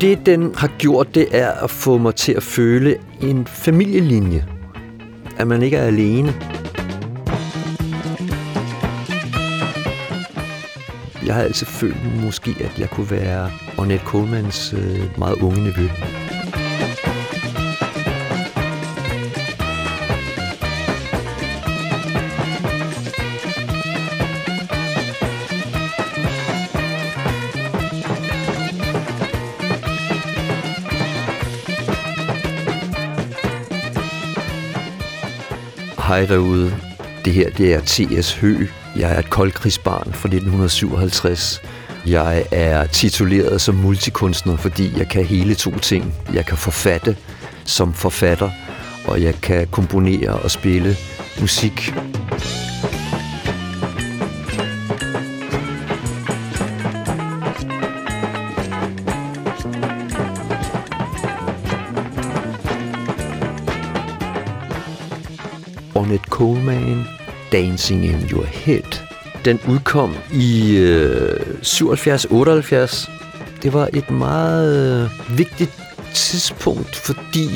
Det, den har gjort, det er at få mig til at føle en familielinje. At man ikke er alene. Jeg har altid følt måske, at jeg kunne være Ornette Colemans øh, meget unge nevø. Hej derude. Det her det er T.S. Hø. Jeg er et koldkrigsbarn fra 1957. Jeg er tituleret som multikunstner, fordi jeg kan hele to ting. Jeg kan forfatte som forfatter, og jeg kan komponere og spille musik. Leonard Coleman, Dancing in Your Head. Den udkom i øh, 77-78. Det var et meget øh, vigtigt tidspunkt, fordi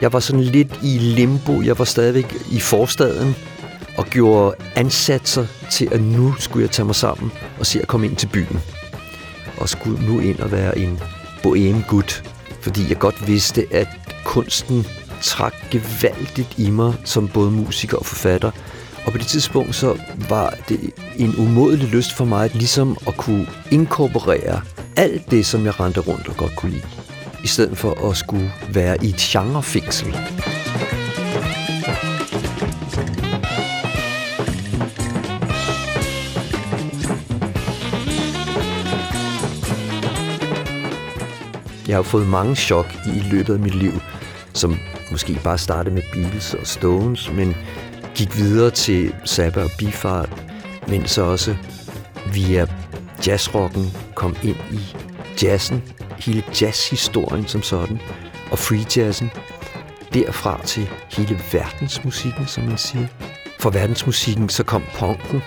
jeg var sådan lidt i limbo. Jeg var stadigvæk i forstaden og gjorde ansatser til, at nu skulle jeg tage mig sammen og se at komme ind til byen. Og skulle nu ind og være en bohem gut, fordi jeg godt vidste, at kunsten trak gevaldigt i mig som både musiker og forfatter. Og på det tidspunkt så var det en umådelig lyst for mig at ligesom at kunne inkorporere alt det, som jeg rendte rundt og godt kunne lide. I stedet for at skulle være i et genrefængsel. Jeg har fået mange chok i løbet af mit liv, som måske bare startede med Beatles og Stones, men gik videre til Zappa og Bifart, men så også via jazzrocken kom ind i jazzen, hele jazzhistorien som sådan, og free jazzen, derfra til hele verdensmusikken, som man siger. For verdensmusikken så kom punken,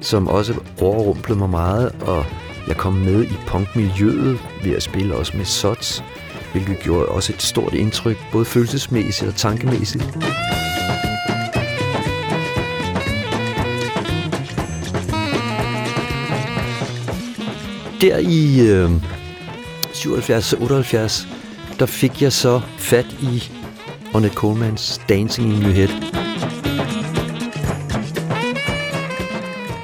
som også overrumplede mig meget, og jeg kom med i punkmiljøet ved at spille også med Sots, hvilket gjorde også et stort indtryk, både følelsesmæssigt og tankemæssigt. Der i øh, 77-78, der fik jeg så fat i Ornette Colemans Dancing in Your Head.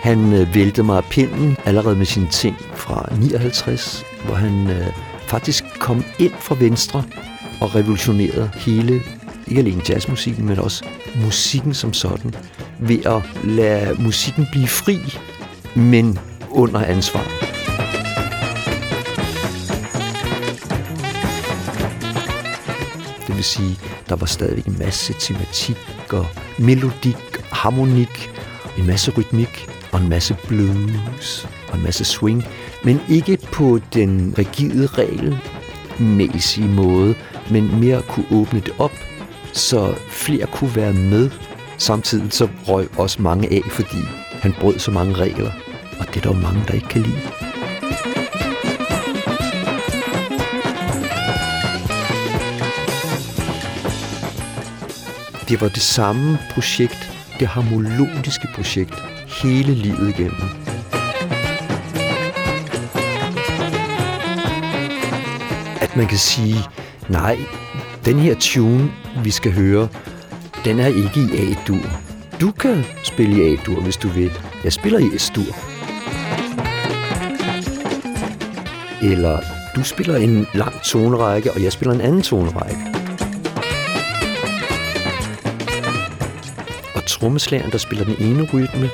Han øh, væltede mig af pinden allerede med sine ting fra 59, hvor han øh, faktisk kom ind fra venstre og revolutionerede hele, ikke alene jazzmusikken, men også musikken som sådan, ved at lade musikken blive fri, men under ansvar. Det vil sige, der var stadig en masse tematik og melodik, harmonik, en masse rytmik og en masse blues og en masse swing, men ikke på den rigide regelmæssige måde, men mere kunne åbne det op, så flere kunne være med. Samtidig så røg også mange af, fordi han brød så mange regler, og det er der jo mange, der ikke kan lide. Det var det samme projekt, det harmoniske projekt, hele livet igennem. At man kan sige, nej, den her tune, vi skal høre, den er ikke i A-dur. Du kan spille i A-dur, hvis du vil. Jeg spiller i S-dur. Eller du spiller en lang tonerække, og jeg spiller en anden tonerække. Og trommeslageren, der spiller den ene rytme,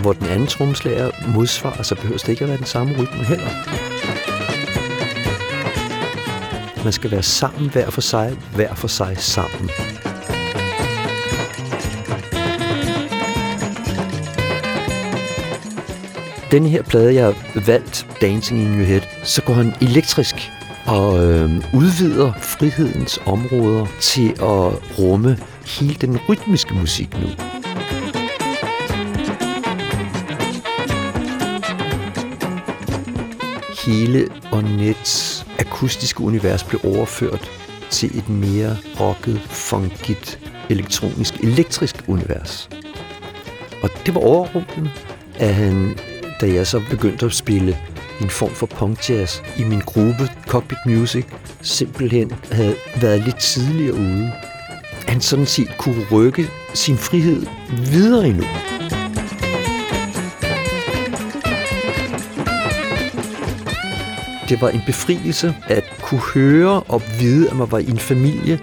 hvor den anden trommeslager modsvarer, så behøver det ikke at være den samme rytme heller. Man skal være sammen hver for sig, hver for sig sammen. Den her plade, jeg har valgt, Dancing in Your Head, så går han elektrisk og øh, udvider frihedens områder til at rumme hele den rytmiske musik nu. Hele Ornets akustiske univers blev overført til et mere rocket, funkigt, elektronisk, elektrisk univers. Og det var overrumplende, at han, da jeg så begyndte at spille en form for punk jazz i min gruppe Cockpit Music, simpelthen havde været lidt tidligere ude. Han sådan set kunne rykke sin frihed videre endnu. Det var en befrielse at kunne høre og vide, at man var i en familie,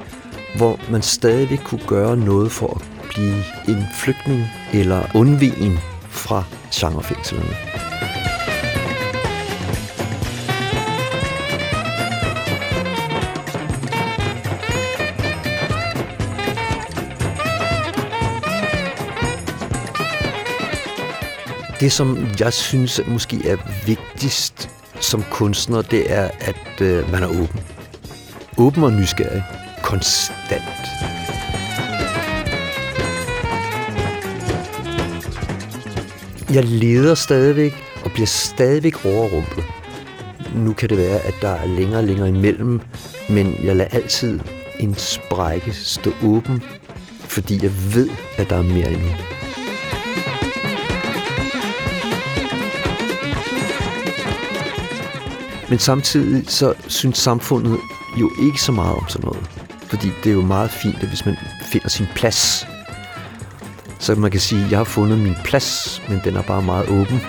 hvor man stadig kunne gøre noget for at blive en flygtning eller undvigen fra genrefængslerne. Det, som jeg synes måske er vigtigst som kunstner, det er, at øh, man er åben. Åben og nysgerrig. Konstant. Jeg leder stadigvæk og bliver stadigvæk overrumplet. Nu kan det være, at der er længere og længere imellem, men jeg lader altid en sprække stå åben, fordi jeg ved, at der er mere endnu. Men samtidig så synes samfundet jo ikke så meget om sådan noget. Fordi det er jo meget fint, at hvis man finder sin plads, så man kan sige, at jeg har fundet min plads, men den er bare meget åben.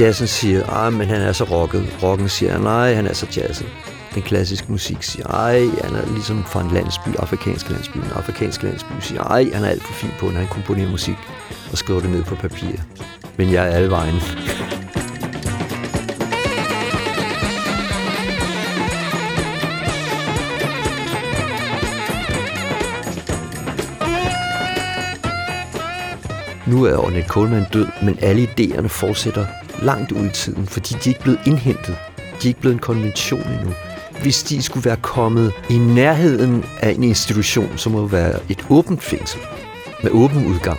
Jazzen siger, at men han er så rocket. Rocken siger, nej, han er så jazzet. Den klassiske musik siger, ej, han er ligesom fra en landsby, afrikansk landsby. En afrikansk landsby siger, ej, han er alt for fin på, når han komponerer musik og skriver det ned på papir. Men jeg er alle vejen. Nu er Ornette Coleman død, men alle idéerne fortsætter langt ud i tiden, fordi de er ikke blevet indhentet. De er ikke blevet en konvention endnu. Hvis de skulle være kommet i nærheden af en institution, så må det være et åbent fængsel med åben udgang.